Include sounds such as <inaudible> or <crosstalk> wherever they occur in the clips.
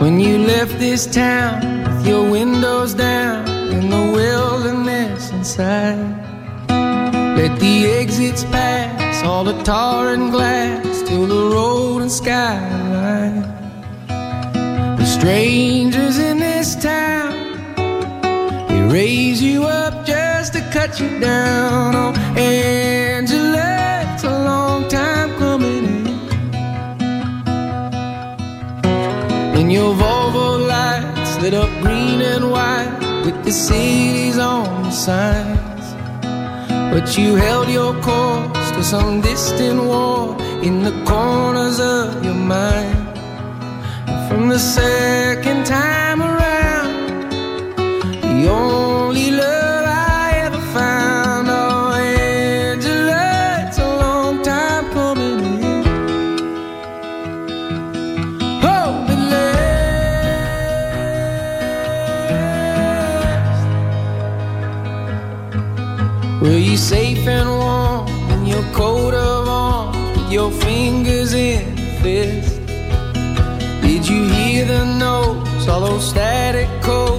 When you left this town with your windows down in the wilderness inside. Let the exits pass, all the tar and glass, till the road and skyline. The strangers in this town, they raise you up just to cut you down. Oh, lit up green and white with the cities on the signs. But you held your course to some distant war in the corners of your mind. And from the second time around, the static codes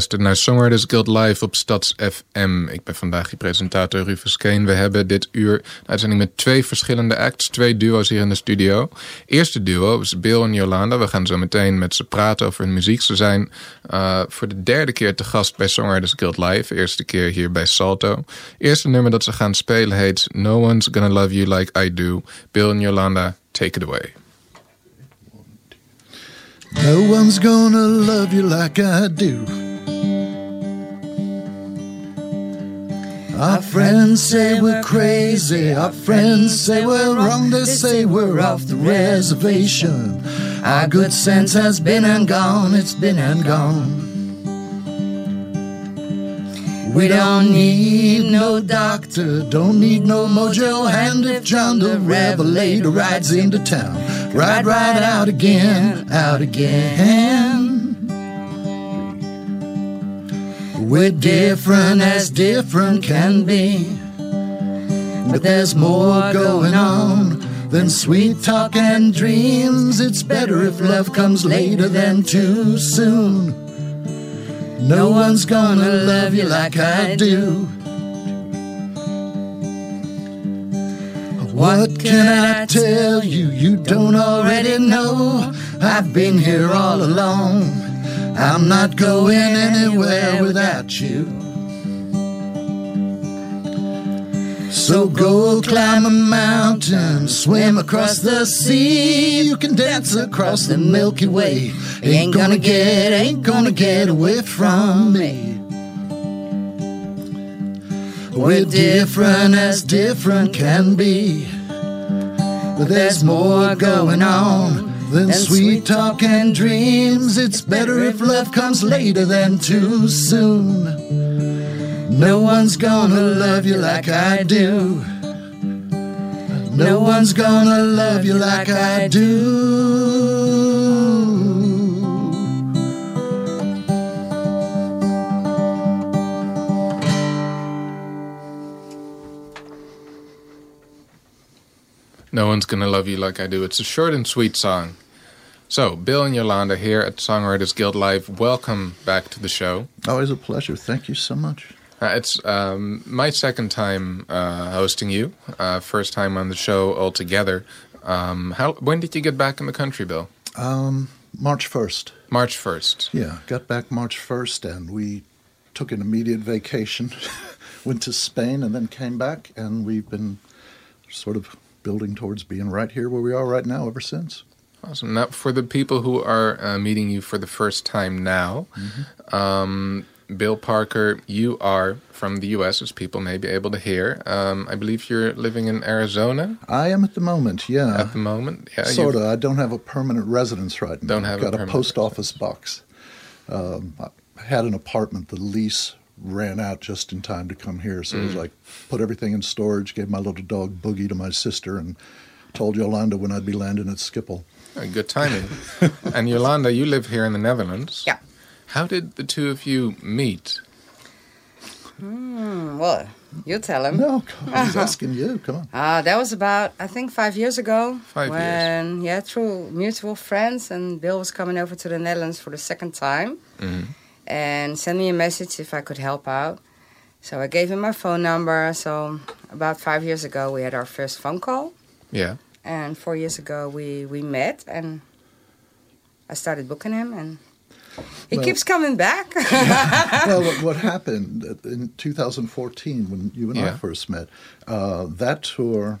luistert naar Songwriters Guild Live op Stads FM. Ik ben vandaag je presentator Rufus Keen. We hebben dit uur uitzending met twee verschillende acts. Twee duo's hier in de studio. Eerste duo is Bill en Jolanda. We gaan zo meteen met ze praten over hun muziek. Ze zijn uh, voor de derde keer te gast bij Songwriters Guild Live. Eerste keer hier bij Salto. Eerste nummer dat ze gaan spelen heet No One's Gonna Love You Like I Do. Bill en Jolanda, take it away. No one's gonna love you like I do. Our friends say we're crazy. Our friends say we're wrong. They say we're off the reservation. Our good sense has been and gone. It's been and gone. We don't need no doctor, don't need no mojo hand if John the Revelator rides into town. Ride right out again, out again. We're different as different can be. But there's more going on than sweet talk and dreams. It's better if love comes later than too soon. No one's gonna love you like I do. What can I tell you you don't already know? I've been here all along. I'm not going anywhere without you. So go climb a mountain, swim across the sea. You can dance across the Milky Way. Ain't gonna get, ain't gonna get away from me. We're different as different can be. But there's more going on than sweet talk and dreams. It's better if love comes later than too soon. No one's gonna love you like I do. No one's gonna love you like I do. No one's gonna love you like I do. It's a short and sweet song. So, Bill and Yolanda here at Songwriters Guild Live. Welcome back to the show. Always a pleasure. Thank you so much. Uh, it's um, my second time uh, hosting you. Uh, first time on the show altogether. Um, how? When did you get back in the country, Bill? Um, March 1st. March first. Yeah, got back March 1st and we took an immediate vacation, <laughs> went to Spain and then came back and we've been sort of building towards being right here where we are right now ever since. Awesome. Now, for the people who are uh, meeting you for the first time now, um, Bill Parker, you are from the U.S., as people may be able to hear. Um, I believe you're living in Arizona I am at the moment, yeah. at the moment. Yeah, sort of. I don't have a permanent residence right now. Don't have a Got a, permanent post office box. Um, I had an apartment. The lease ran out just in time to come here, so it Mm. was like put everything in storage. Gave my little dog Boogie to my sister, and told Yolanda when I'd be landing at Schiphol. Good timing. <laughs> and Yolanda, you live here in the Netherlands. Yeah. How did the two of you meet? Hmm, Well, you tell him. No, I was <laughs> asking you. Come on. Uh, that was about, I think, five years ago. Five years. when, Yeah, through mutual friends, and Bill was coming over to the Netherlands for the second time Mhm. and sent me a message if I could help out. So I gave him my phone number. So about five years ago, we had our first phone call. Yeah. And four years ago, we, we met, and I started booking him, and he Well- keeps coming back. <laughs> well, what, what happened in 2014 when you and I first met? Uh, that tour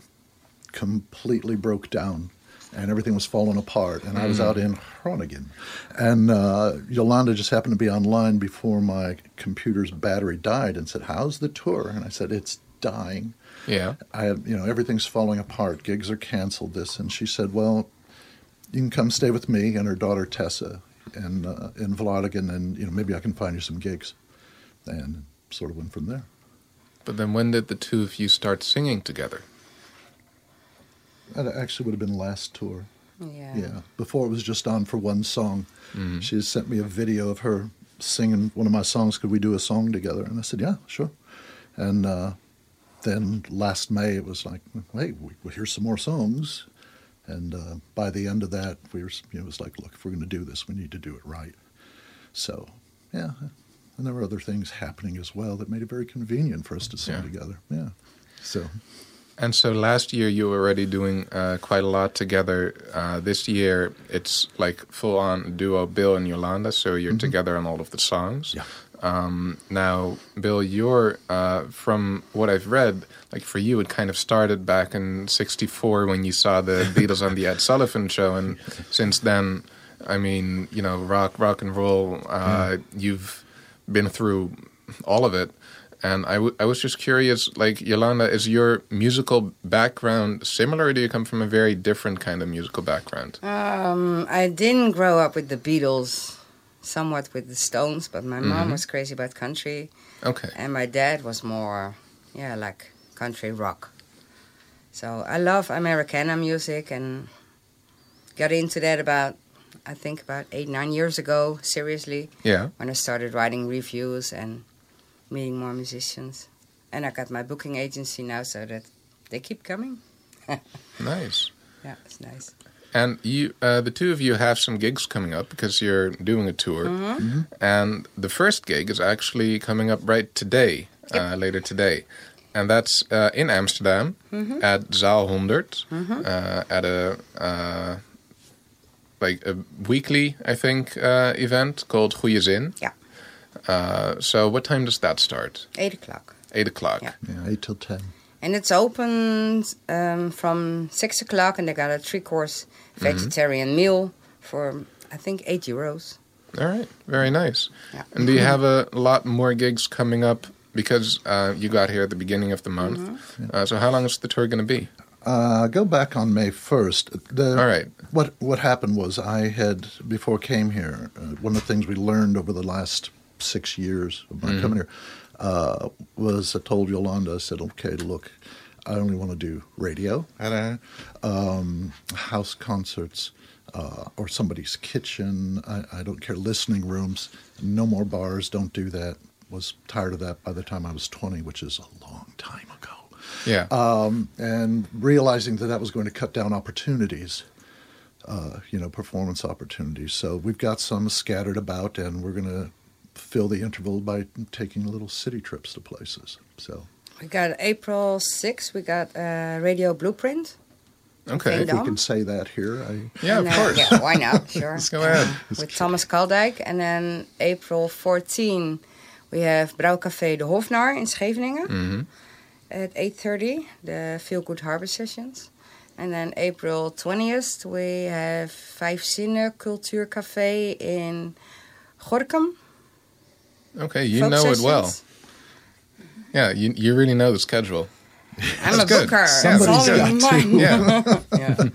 completely broke down, and everything was falling apart. And I was out in Groningen, and uh, Yolanda just happened to be online before my computer's battery died, and said, "How's the tour?" And I said, "It's dying." Yeah. I have, you know, everything's falling apart. Gigs are canceled. This, and she said, "Well, you can come stay with me and her daughter Tessa, and uh, in Vlaardingen, and you know, maybe I can find you some gigs." And sort of went from there. But then when did the two of you start singing together? That actually would have been last tour. yeah. Yeah, before it was just on for one song. Mhm. She sent me a video of her singing one of my songs. Could we do a song together? And I said, "Yeah, sure." And uh, then last May, it was like, "Hey, we, well, here's some more songs." And uh, by the end of that, we were, you know, it was like, "Look, if we're going to do this, we need to do it right." So, yeah, and there were other things happening as well that made it very convenient for us to sing Yeah. together. Yeah. So And so last year you were already doing uh, quite a lot together. Uh, this year it's like full on duo Bill and Yolanda, so you're together on all of the songs. Yeah. Um, now, Bill, you're uh, from what I've read, like for you, it kind of started back in '64 when you saw the <laughs> Beatles on the Ed Sullivan Show, and since then, I mean, you know, rock, rock and roll. Uh, You've been through all of it. And I, w- I was just curious, like Yolanda, is your musical background similar, or do you come from a very different kind of musical background? Um, I didn't grow up with the Beatles, somewhat with the Stones, but my mom Mhm. was crazy about country, Okay, and my dad was more, yeah, like country rock. So I love Americana music and got into that about, I think, about eight, nine years ago, seriously, yeah, when I started writing reviews and meeting more musicians. And I got my booking agency now, so that they keep coming. <laughs> nice. Yeah, it's nice. And you, uh, the two of you, have some gigs coming up because you're doing a tour, Mm-hmm. and the first gig is actually coming up right today, uh, later today, and that's uh, in Amsterdam Mm-hmm. at Zaal 100 uh, at a uh, like a weekly, I think, uh, event called Goeie Zin. Yeah. Uh, so, what time does that start? Eight o'clock. Eight o'clock. Yeah. yeah, eight till ten. And it's open um, from six o'clock, and they got a three-course vegetarian meal for I think eight euros. All right, very nice. Yeah. And do you have a lot more gigs coming up? Because uh, you got here at the beginning of the month. Mm-hmm. Uh, so how long is the tour going to be? Uh, go back on May 1st. All right. What, what happened was I had, before I came here, uh, one of the things we learned over the last six years of my coming here uh, was I told Yolanda, I said, okay, look, I only want to do radio and um, house concerts uh, or somebody's kitchen. I, I don't care. Listening rooms. No more bars. Don't do that. Was tired of that by the time I was 20, which is a long time ago. Yeah. Um, and realizing that that was going to cut down opportunities, uh, you know, performance opportunities. So we've got some scattered about, and we're going to fill the interval by taking little city trips to places. So We got April 6th, we got uh, Radio Blueprint. okay. If we can say that here, I, Yeah, And, of uh, course. Yeah, why not? <laughs> Sure. Let's go ahead. With Thomas Kaldijk. And then April 14, we have Brouwcafé De Hofnar in Scheveningen Mhm. at 8.30, the Feel Good Harbor Sessions. And then April 20th, we have Vijf Zinnen Cultuurcafé in Gorkum. Okay, you Folk know it well. Yeah, you, you really know the schedule. I'm That's a good. booker. Somebody's got to. Yeah. <laughs> yeah. Well,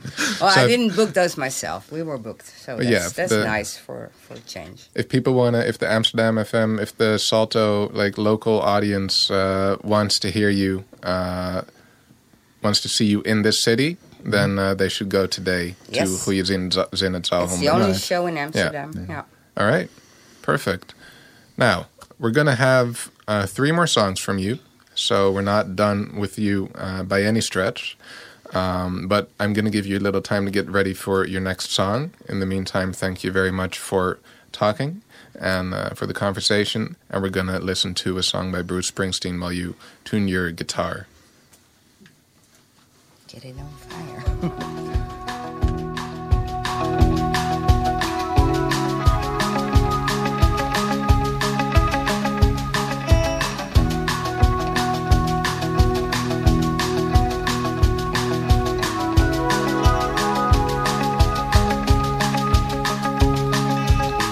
So- I didn't book those myself. We were booked, so that's, yeah, that's the- nice for for change. if people want to, if the Amsterdam FM, if the Salto like local audience uh, wants to hear you, uh, wants to see you in this city, then uh, they should go today Yes. to Goeie Zin, Zin It's the only Right. show in Amsterdam. Yeah. All right, perfect. Now we're gonna have uh, three more songs from you, so we're not done with you uh, by any stretch. Um, but I'm gonna give you a little time to get ready for your next song. In the meantime, thank you very much for talking and uh, for the conversation. And we're gonna listen to a song by Bruce Springsteen while you tune your guitar. Get it on fire. <laughs>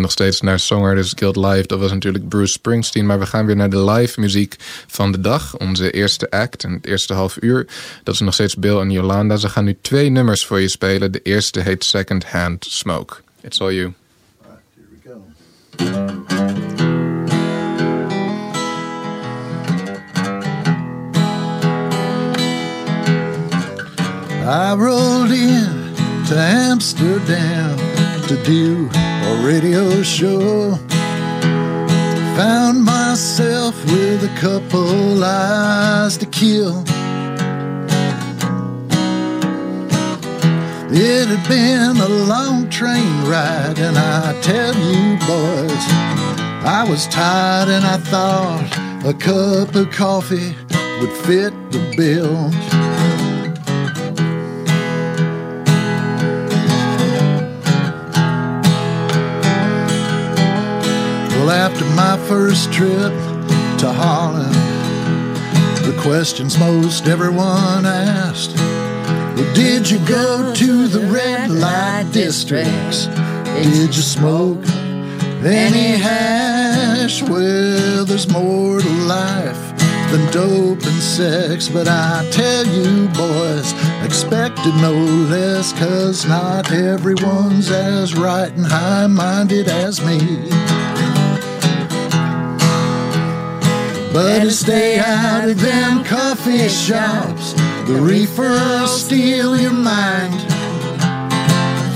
Nog steeds naar Songwriters Guild Live. Dat was natuurlijk Bruce Springsteen. Maar we gaan weer naar de live muziek van de dag. Onze eerste act en het eerste half uur. Dat is nog steeds Bill en Jolanda. Ze gaan nu twee nummers voor je spelen. De eerste heet Second Hand Smoke. It's all you. we go. I rolled in to Amsterdam to do radio show. Found myself with a couple eyes to kill. It had been a long train ride, and I tell you, boys, I was tired and I thought a cup of coffee would fit the bill. Well, after my first trip to Holland, the questions most everyone asked well, Did you go to the red light districts? Did you smoke any hash? Well, there's more to life than dope and sex. But I tell you, boys, expected no less, cause not everyone's as right and high minded as me. Better stay out of them coffee shops. The reefer'll steal your mind.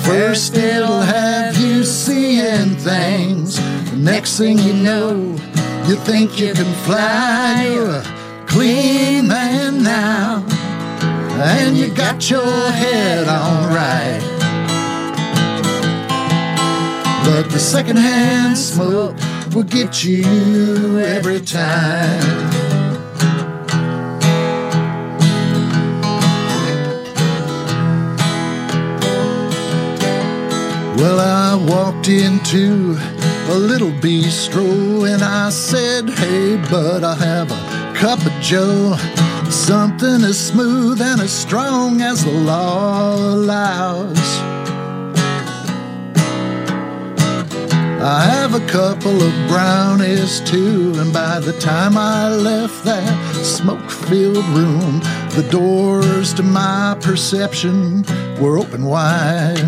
First it'll have you seeing things. Next thing you know, you think you can fly. You're a clean man now. And you got your head on right. But the secondhand smoke will get you every time. Well, I walked into a little bistro and I said, Hey, bud, I have a cup of Joe. Something as smooth and as strong as the law allows. I have a couple of brownies too, and by the time I left that smoke filled room, the doors to my perception were open wide.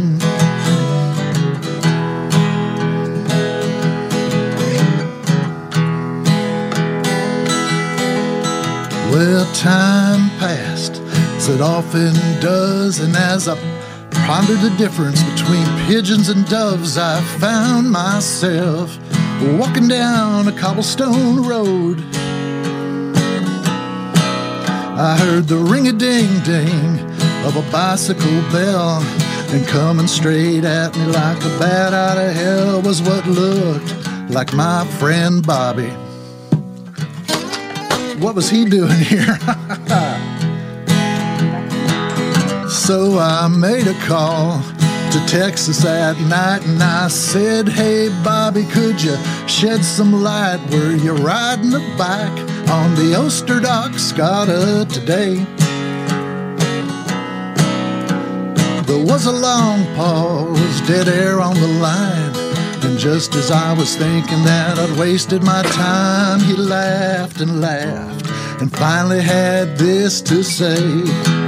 Well, time passed, as it often does, and as I pondered the difference between pigeons and doves, I found myself walking down a cobblestone road. I heard the ring a ding ding of a bicycle bell, and coming straight at me like a bat out of hell was what looked like my friend Bobby. What was he doing here? <laughs> So I made a call to Texas that night and I said, Hey Bobby, could you shed some light? Were you riding a bike on the Osterdox uh, today? There was a long pause, dead air on the line. And just as I was thinking that I'd wasted my time, he laughed and laughed and finally had this to say.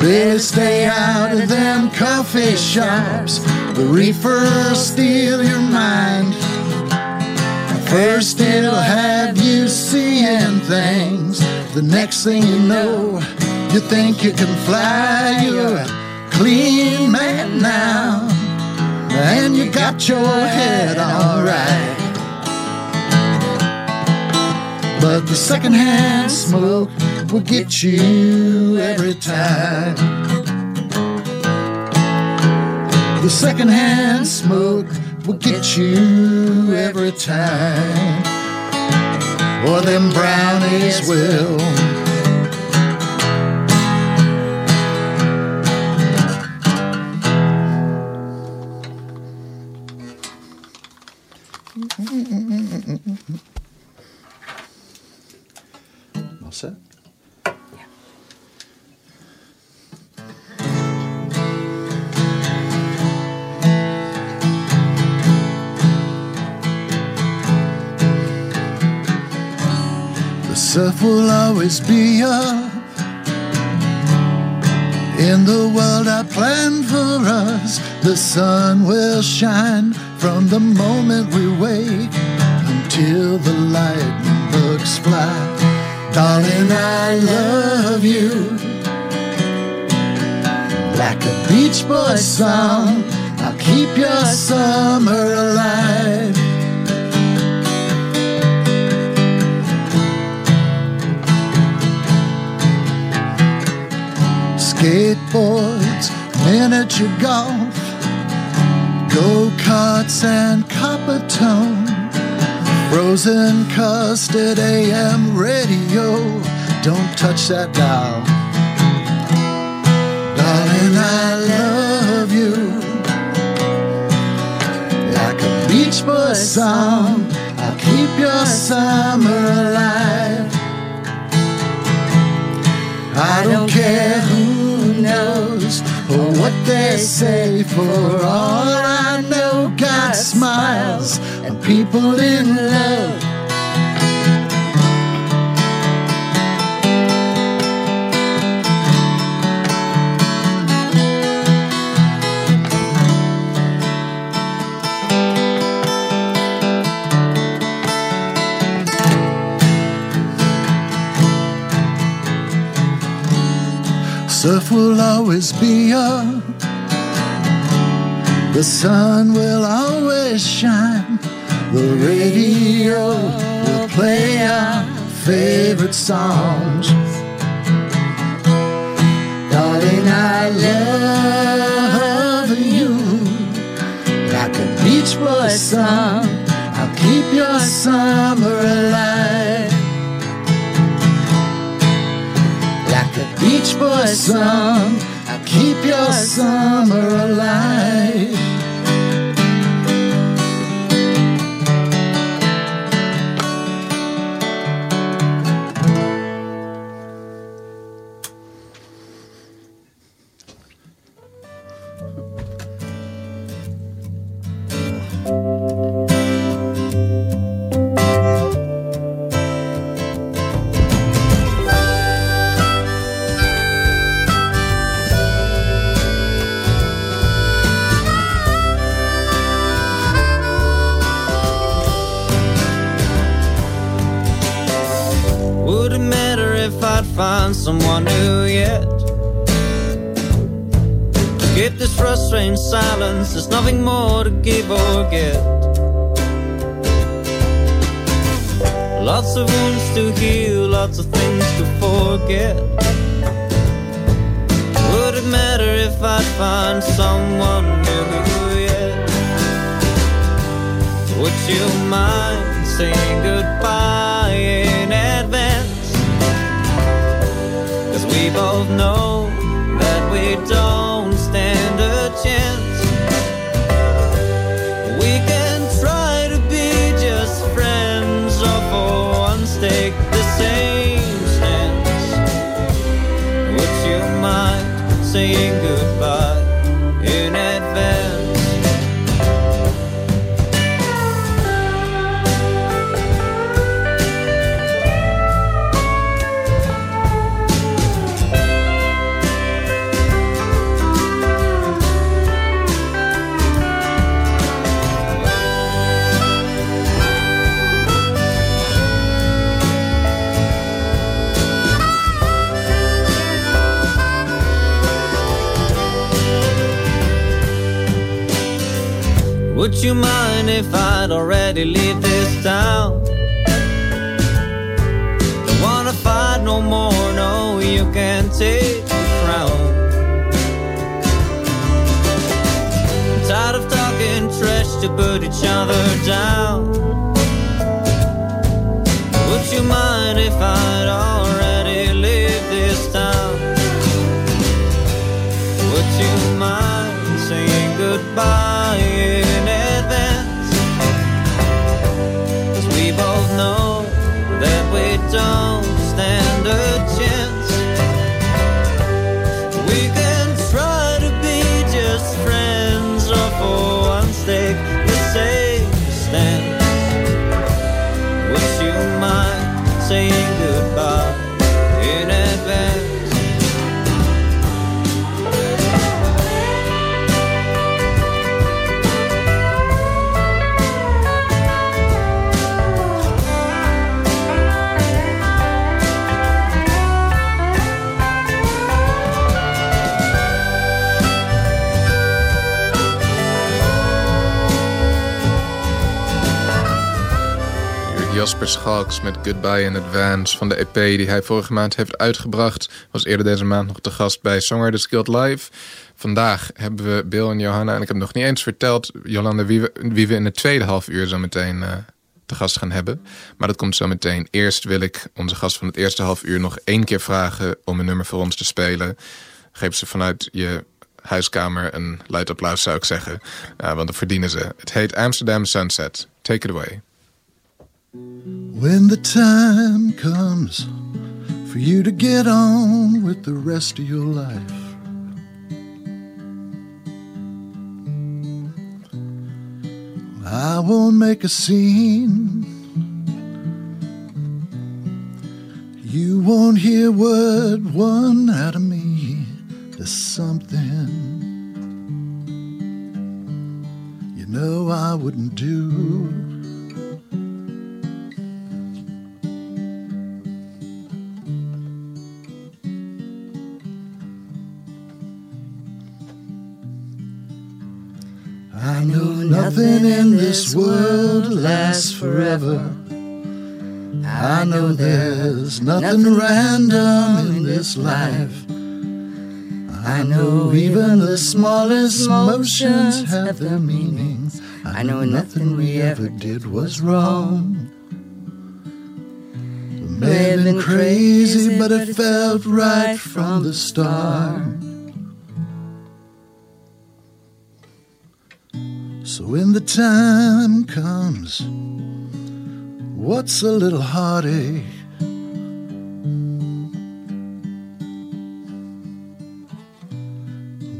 Better stay out of them coffee shops. The reefer'll steal your mind. First it'll have you seeing things. The next thing you know, you think you can fly. You're a clean man now. And you got your head all right. But the secondhand smoke will get you every time. The secondhand smoke will get you every time. Or them brownies will. All set? Surf will always be up in the world I planned for us. The sun will shine from the moment we wake until the lightning bugs fly. Darling, I love you like a Beach Boy song. I'll keep your summer alive. Skateboards, miniature golf, go karts, and Coppertone. Frozen custard AM radio. Don't touch that dial. Darling, I love you. Like a beach boy song, I'll keep your summer alive. I don't care who knows what they say, for all I know, God smiles and people in love. Surf will always be up. The sun will always shine. The radio will play our favorite songs. Darling, I love you. Like a beach boy song, I'll keep your summer alive. A beach boy song, I'll keep your summer alive. To heal, lots of things to forget. Would it matter if I'd find someone new yet? Would you mind saying goodbye Would you mind if I'd already leave this town? Don't wanna fight no more, no, you can't take the crown. I'm Tired of talking trash to put each other down. Would you mind if I'd Jasper Schalks met Goodbye in Advance van de EP die hij vorige maand heeft uitgebracht. Was eerder deze maand nog te gast bij Songwriters Guild Live. Vandaag hebben we Bill en Johanna, en ik heb nog niet eens verteld, Jolanda, wie we, in het tweede half uur zo meteen eh, te gast gaan hebben. Maar dat komt zo meteen. Eerst wil ik onze gast van het eerste half uur nog één keer vragen om een nummer voor ons te spelen. Geef ze vanuit je huiskamer een luid applaus zou ik zeggen. Want dat verdienen ze. Het heet Amsterdam Sunset. Take it away. When the time comes for you to get on with the rest of your life. I won't make a scene. You won't hear word one out of me. There's something you know I wouldn't do. Nothing in this world lasts forever. I know there's nothing random in this life. I know even the smallest motions have their meanings. I know nothing we ever did was wrong. We may have been crazy, but it felt right from the start. When the time comes, what's a little heartache?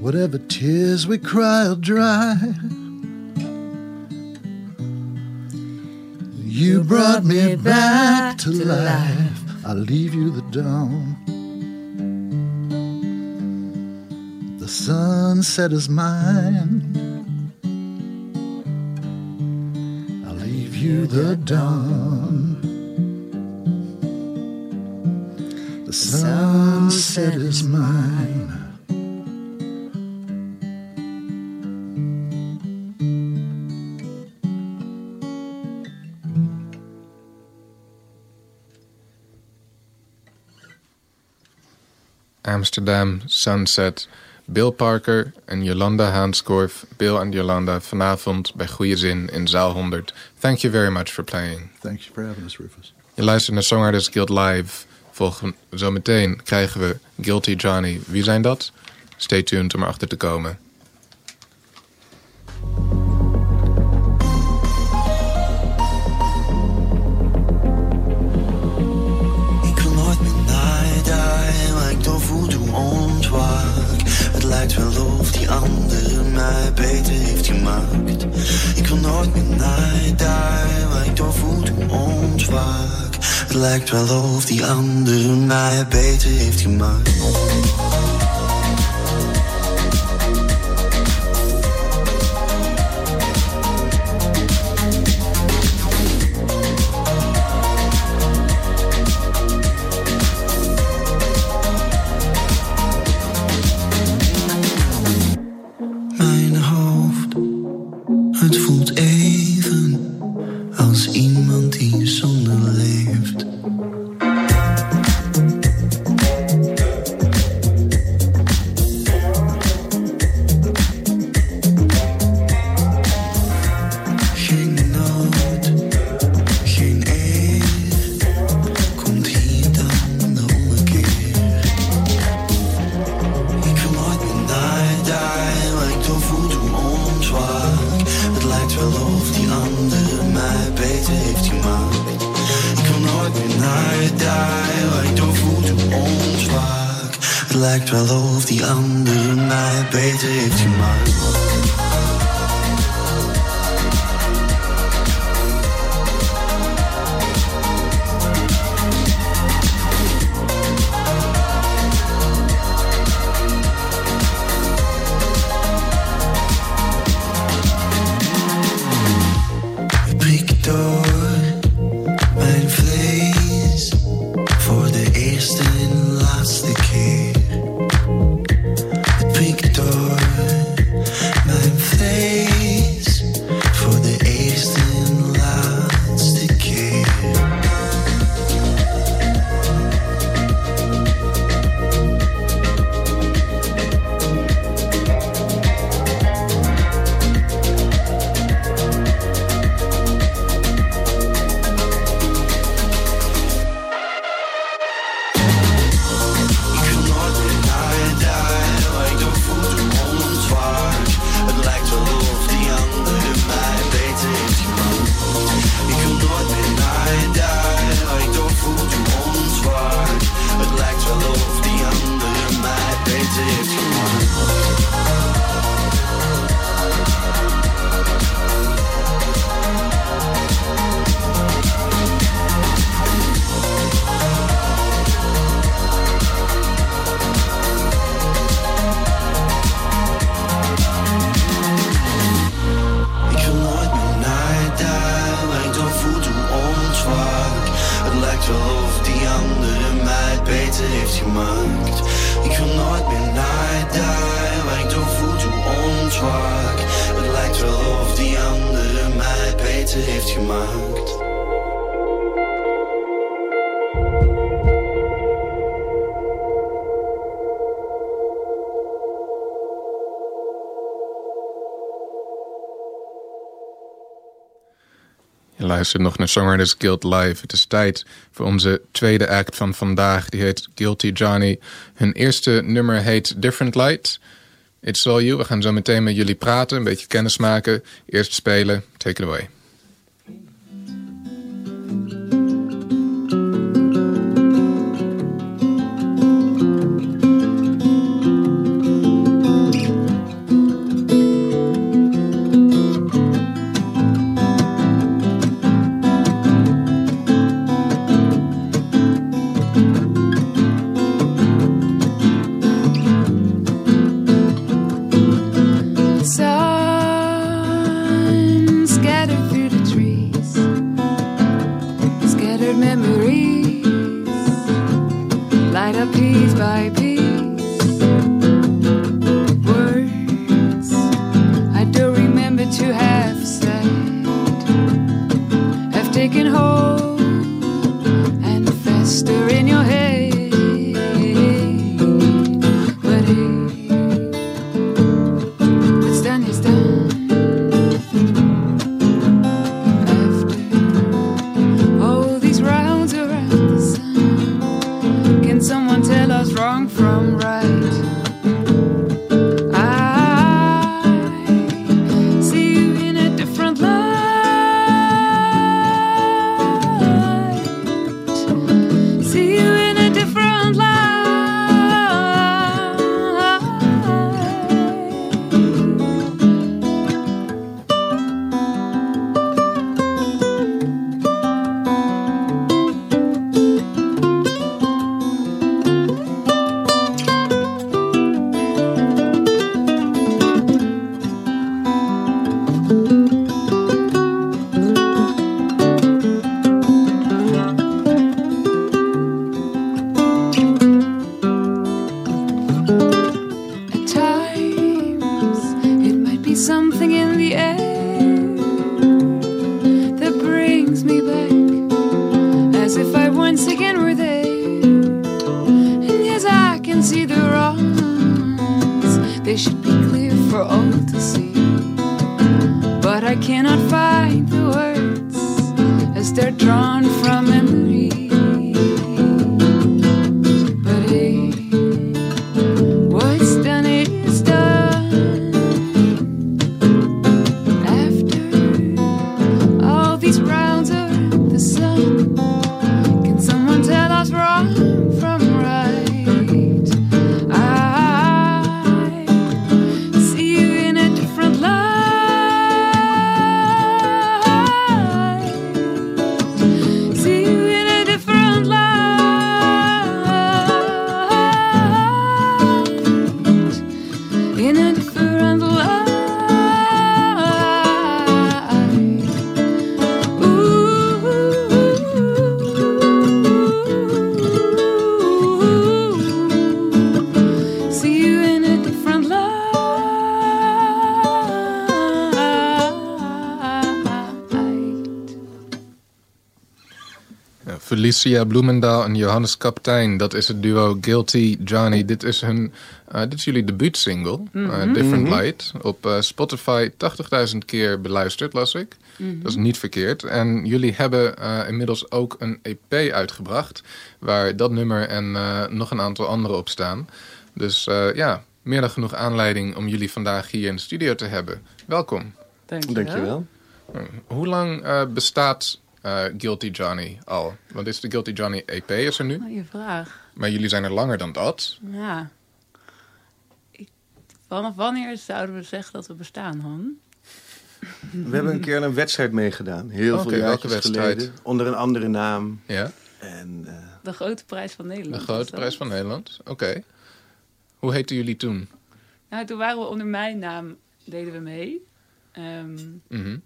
Whatever tears we cry will dry. You brought me back to life. I'll leave you the dawn. The sunset is mine. You the dawn. The sunset is mine. Amsterdam Sunset. Bill Parker en Jolanda Haanskorf. Bill en Jolanda vanavond bij Goede Zin in zaal 100. Thank you very much for playing. Thank you for having us, Rufus. Je luistert naar Songwriters Guild Live. Volgen, zometeen krijgen we Guilty Johnny. Wie zijn dat? Stay tuned om erachter te komen. Lijkt wel of die andere mij beter heeft gemaakt. Ik wil nooit meer naar daar waar ik door voel hoe ontwaak. Het lijkt wel of die andere mij beter heeft gemaakt. Lijkt wel of die andere mij beter heeft gemaakt. Heeft gemaakt. Je luistert nog naar Songwriters Guild Live. Het is tijd voor onze tweede act van vandaag. Die heet Guilty Johnny. Hun eerste nummer heet Different Light. It's all you. We gaan zo meteen met jullie praten, een beetje kennis maken. Eerst spelen. Take it away. Felicia Bloemendaal en Johannes Kaptein. Dat is het duo Guilty Johnny. Dit is, hun, eh, dit is jullie debuutsingle. eh, Different Light. Op eh, Spotify 80.000 keer beluisterd, las ik. Dat is niet verkeerd. En jullie hebben inmiddels ook een EP uitgebracht. Waar dat nummer en eh, nog een aantal andere op staan. Dus eh, ja, meer dan genoeg aanleiding om jullie vandaag hier in de studio te hebben. Welkom. Dankjewel. Hoe lang eh, bestaat eh, Guilty Johnny al? Want dit is de Guilty Johnny EP is er nu. Mooie vraag. Maar jullie zijn er langer dan dat. Ja. Ik, vanaf wanneer zouden we zeggen dat we bestaan, Han? We hebben een keer een wedstrijd meegedaan. Heel Oké, veel wedstrijd? geleden. Onder een andere naam. Ja, En eh, De grote prijs van de Nederland. grote was dat? prijs van Nederland. Oké. Hoe heette jullie toen? Nou, toen waren we onder mijn naam, deden we mee. Ehm, Mhm.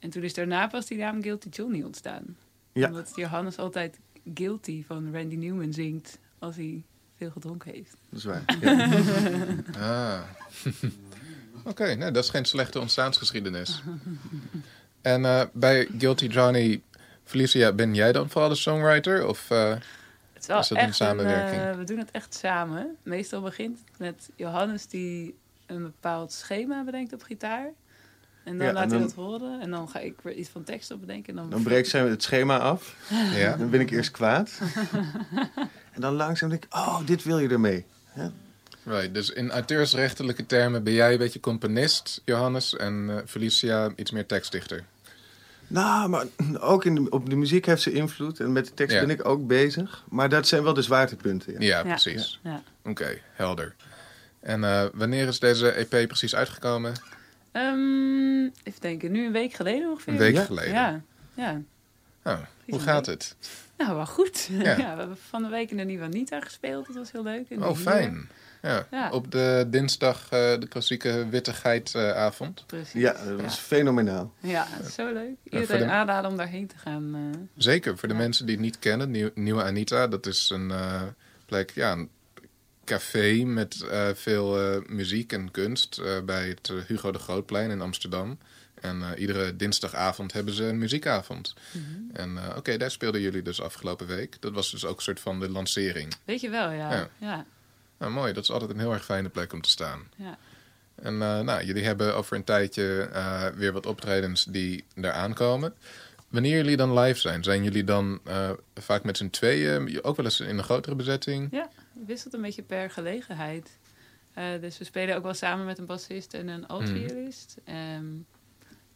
En toen is daarna pas die naam Guilty Johnny ontstaan. Ja. Omdat Johannes altijd Guilty van Randy Newman zingt als hij veel gedronken heeft. Dat is waar. <laughs> Ja. Ah. <laughs> Oké, nou, dat is geen slechte ontstaansgeschiedenis. En eh, bij Guilty Johnny, Felicia, ben jij dan vooral de songwriter? Of, eh, Het is wel Is dat een samenwerking? eh, we doen het echt samen. Meestal begint het met Johannes die een bepaald schema bedenkt op gitaar. En dan Ja, laat en hij dan- dat horen. En dan ga ik weer iets van tekst op bedenken. En dan, Dan breekt zij het schema af. ja? Dan ben ik eerst kwaad. <laughs> En dan langzaam denk ik, oh, dit wil je ermee. Right, dus in auteursrechtelijke termen ben jij een beetje componist, Johannes, en eh, Felicia iets meer tekstdichter. Nou, maar <clears throat> ook in de, op de muziek heeft ze invloed. En met de tekst Ja. ben ik ook bezig. Maar dat zijn wel de zwaartepunten. Ja. Ja, Ja. precies. Ja. Oké, helder. En eh, wanneer is deze EP precies uitgekomen? Ehm, even denken, nu een week geleden ongeveer. Een week Ja. geleden. Ja, ja. Oh, hoe gaat week. het? Nou, wel goed. <laughs> Ja. Ja. we hebben van de week in de Nieuwe Anita gespeeld. Dat was heel leuk. Oh, fijn. Ja. Ja. Op de dinsdag eh, de klassieke wittigheidavond. Precies. Ja, dat was fenomenaal. Ja, zo leuk. Iedereen de- aanraden om daarheen te gaan. eh. Zeker, voor de Ja. mensen die het niet kennen. Nieuw- Nieuwe Anita, dat is een eh, plek, ja, een café met eh, veel eh, muziek en kunst eh, bij het Hugo de Grootplein in Amsterdam. En iedere dinsdagavond hebben ze een muziekavond. Mhm. En oké, daar speelden jullie dus afgelopen week. Dat was dus ook een soort van de lancering. Weet je wel, ja. Ja. ja. Nou, mooi, dat is altijd een heel erg fijne plek om te staan. Ja. En nou, jullie hebben over een tijdje weer wat optredens die eraan komen. Wanneer jullie dan live zijn, zijn jullie dan vaak met z'n tweeën, ook wel eens in een grotere bezetting? Ja, wisselt een beetje per gelegenheid. Eh, dus we spelen ook wel samen met een bassist en een alt-violist. Ehm,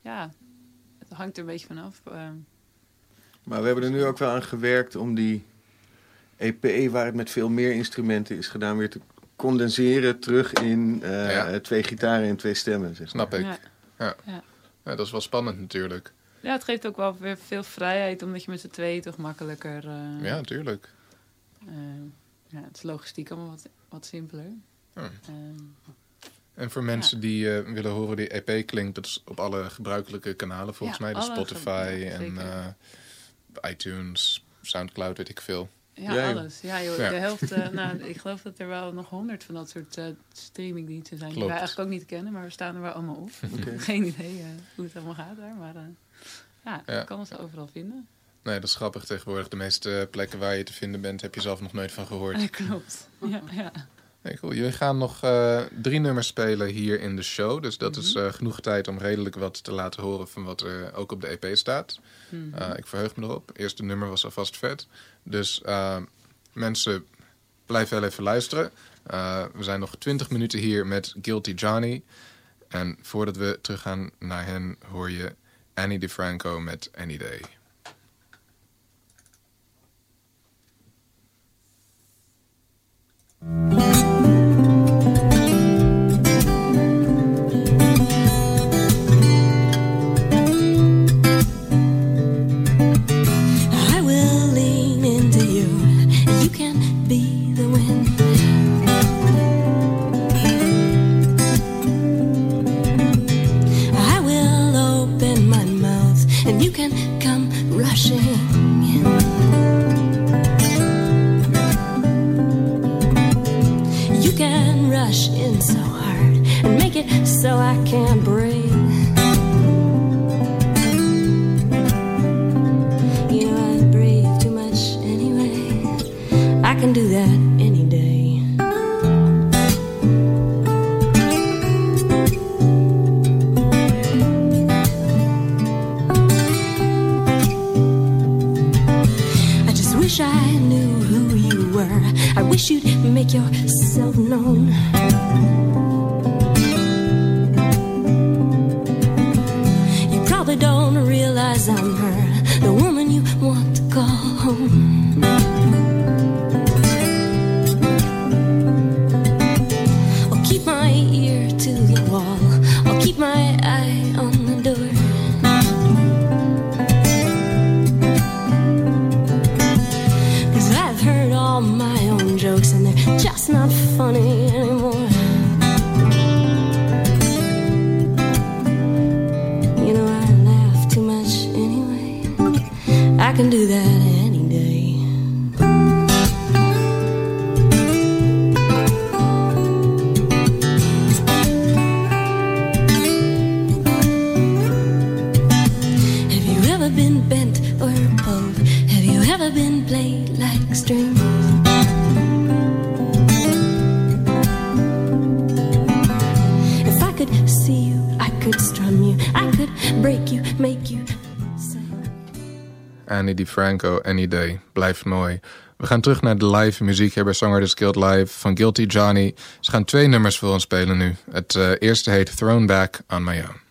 ja, het hangt er een beetje vanaf. Ehm, Maar we hebben er nu ook wel aan gewerkt om die EP, waar het met veel meer instrumenten is gedaan, weer te condenseren terug in eh, Ja. twee gitaren en twee stemmen. Zeg maar. Snap ik. ja. Ja, dat is wel spannend natuurlijk. ja, het geeft ook wel weer veel vrijheid, omdat je met z'n tweeën toch makkelijker... eh, Ja, natuurlijk. Ja, het is logistiek allemaal wat, wat simpeler. Ja. Ehm, En voor mensen die eh, willen horen hoe die EP klinkt, dat is op alle gebruikelijke kanalen volgens Ja, mij. Dus Spotify en eh, iTunes, Soundcloud, weet ik veel. ja, alles. Ja, joh, Ja. de helft... eh, <laughs> nou, ik geloof dat er wel nog honderd van dat soort eh, streamingdiensten zijn... die wij eigenlijk ook niet kennen, maar we staan er wel allemaal op. <laughs> Oké. Geen idee hoe het allemaal gaat daar, maar... eh, ja, Ja. je kan ons overal vinden. Nee, dat is grappig tegenwoordig. De meeste plekken waar je te vinden bent, heb je zelf nog nooit van gehoord. Ja, klopt. Ja, ja. Nee, cool. Jullie gaan nog eh, drie nummers spelen hier in de show. Dus dat is Mhm. eh, genoeg tijd om redelijk wat te laten horen van wat er ook op de EP staat. Mhm. Eh, ik verheug me erop. Eerste nummer was alvast vet. Dus eh, mensen, blijf wel even luisteren. Eh, we zijn nog 20 minuten hier met Guilty Johnny. En voordat we teruggaan naar hen, hoor je Annie DeFranco met Any Day. I make it so I can't breathe. You know I breathe too much anyway. I can do that any day. I just wish I knew who you were. I wish you'd make yourself known. Realize I'm her, the woman you want to call home. Annie DiFranco, Any Day. Blijft mooi. We gaan terug naar de live muziek hier bij the Skilled Live van Guilty Johnny. Ze gaan twee nummers voor ons spelen nu. Het eh, eerste heet Thrown Back on My Own.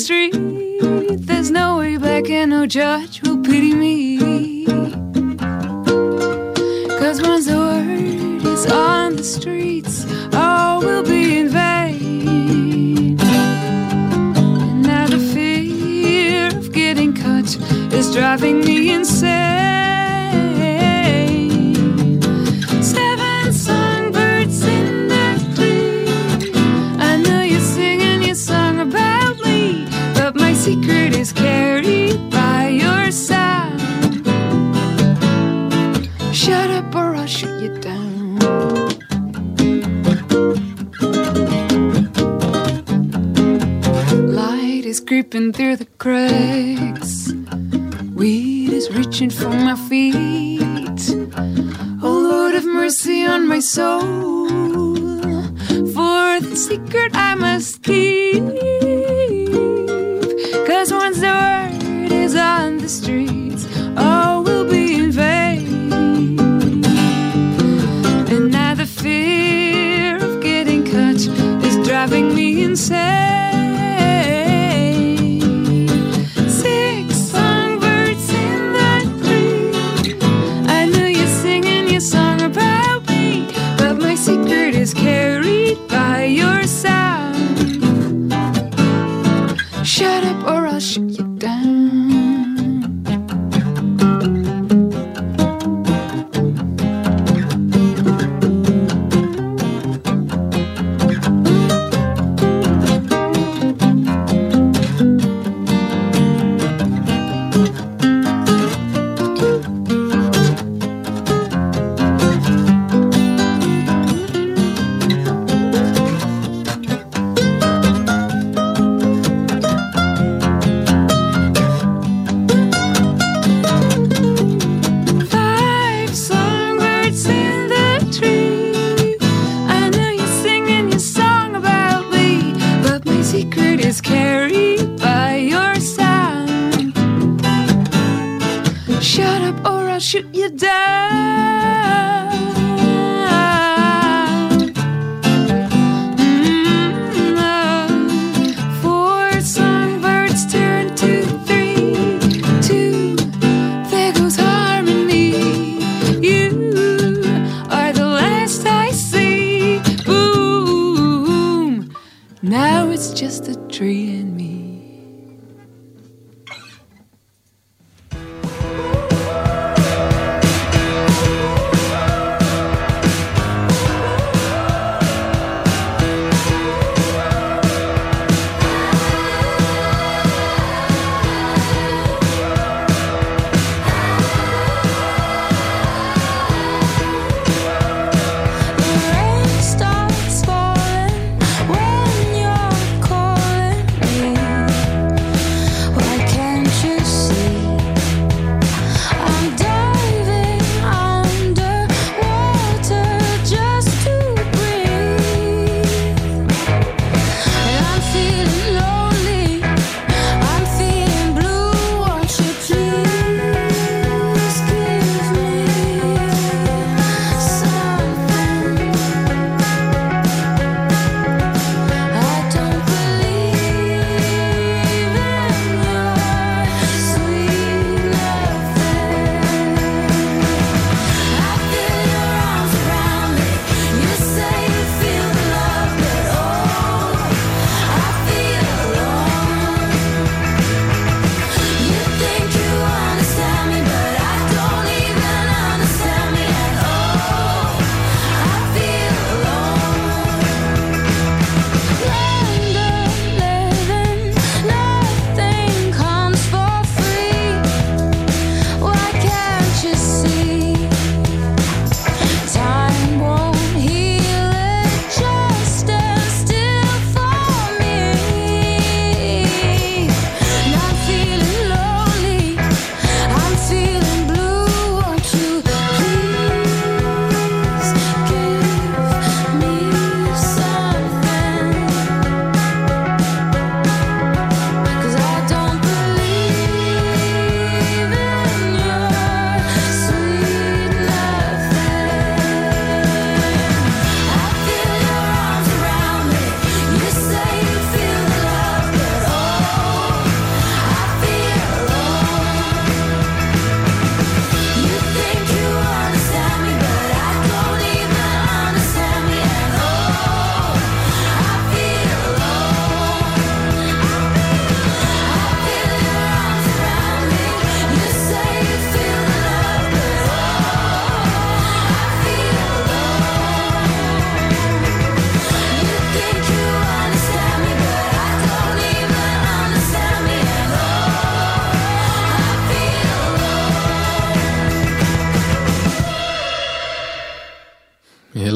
street. There's no way back, and no judge will pity me. Cause once the word is on the streets, all will be in vain. And now the fear of getting caught is driving me insane. through the cracks. Weed is reaching for my feet. Oh Lord, have mercy on my soul. For the secret I must keep.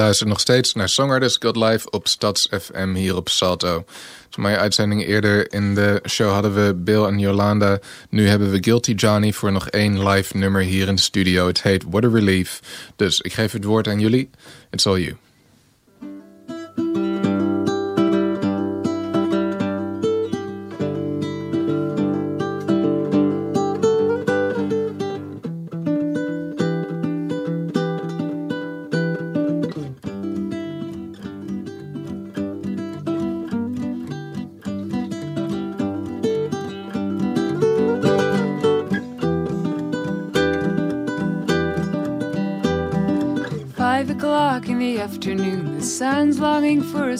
Luistert nog steeds naar Songwriters Got Live op Stads FM hier op Salto. Voor mijn uitzending eerder in de show hadden we Bill en Jolanda. Nu hebben we Guilty Johnny voor nog één live nummer hier in de studio. Het heet What a Relief. Dus ik geef het woord aan jullie. It's all you.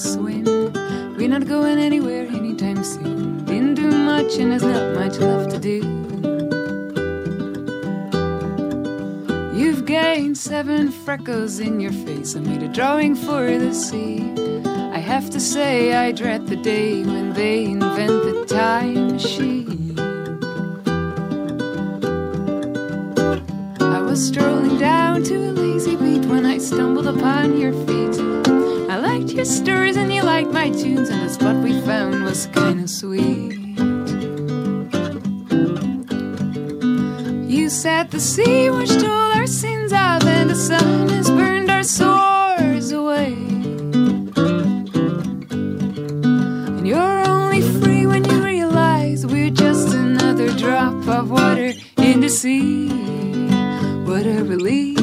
Swim. We're not going anywhere anytime soon. Didn't do much and there's not much left to do. You've gained seven freckles in your face. I made a drawing for the sea. I have to say, I dread the day when they invent and the what we found was kind of sweet. You said the sea washed all our sins out, and the sun has burned our sores away. And you're only free when you realize we're just another drop of water in the sea. What a relief.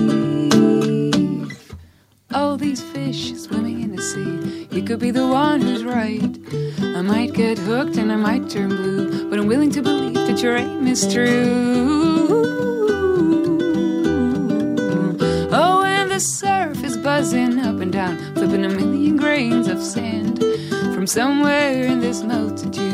All these fish swimming in the sea. You could be the one who's right. I might get hooked and I might turn blue, but I'm willing to believe that your aim is true. Oh, and the surf is buzzing up and down, flipping a million grains of sand from somewhere in this multitude.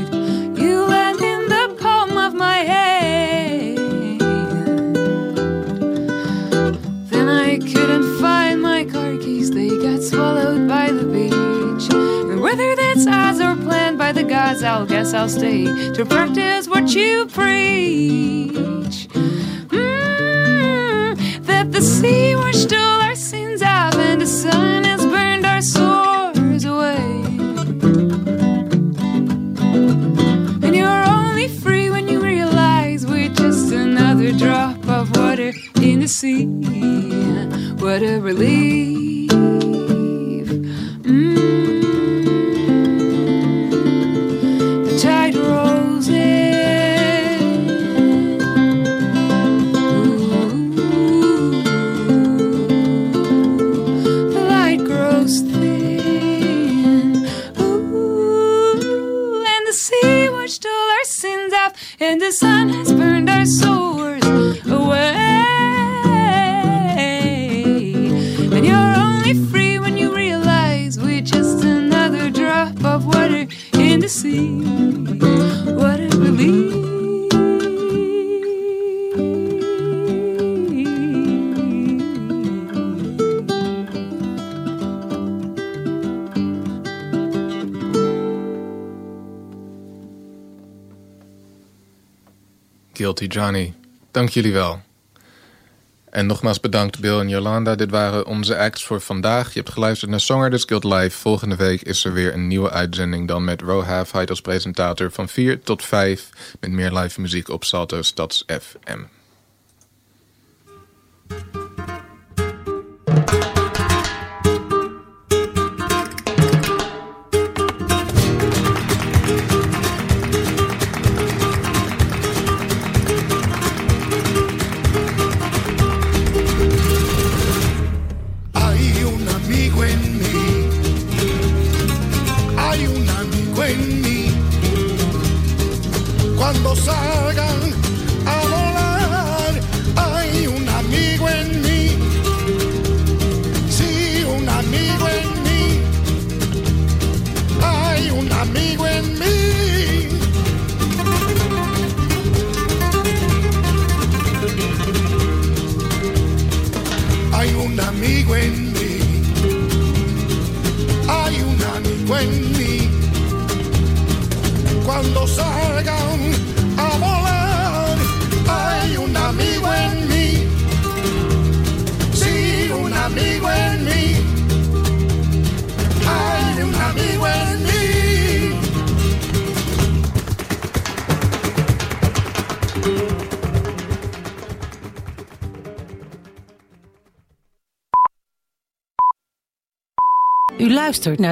I'll guess I'll stay to practice what you preach. Mm, that the sea washed all our sins out, and the sun has burned our sores away. And you're only free when you realize we're just another drop of water in the sea. What a relief. Guilty Johnny. Dank jullie wel. En nogmaals bedankt Bill en Jolanda. Dit waren onze acts voor vandaag. Je hebt geluisterd naar Songwriters Guild Live. Volgende week is er weer een nieuwe uitzending. Dan met Ro Halfheid als presentator van 4 tot 5. Met meer live muziek op Salto Stads FM. Luistert naar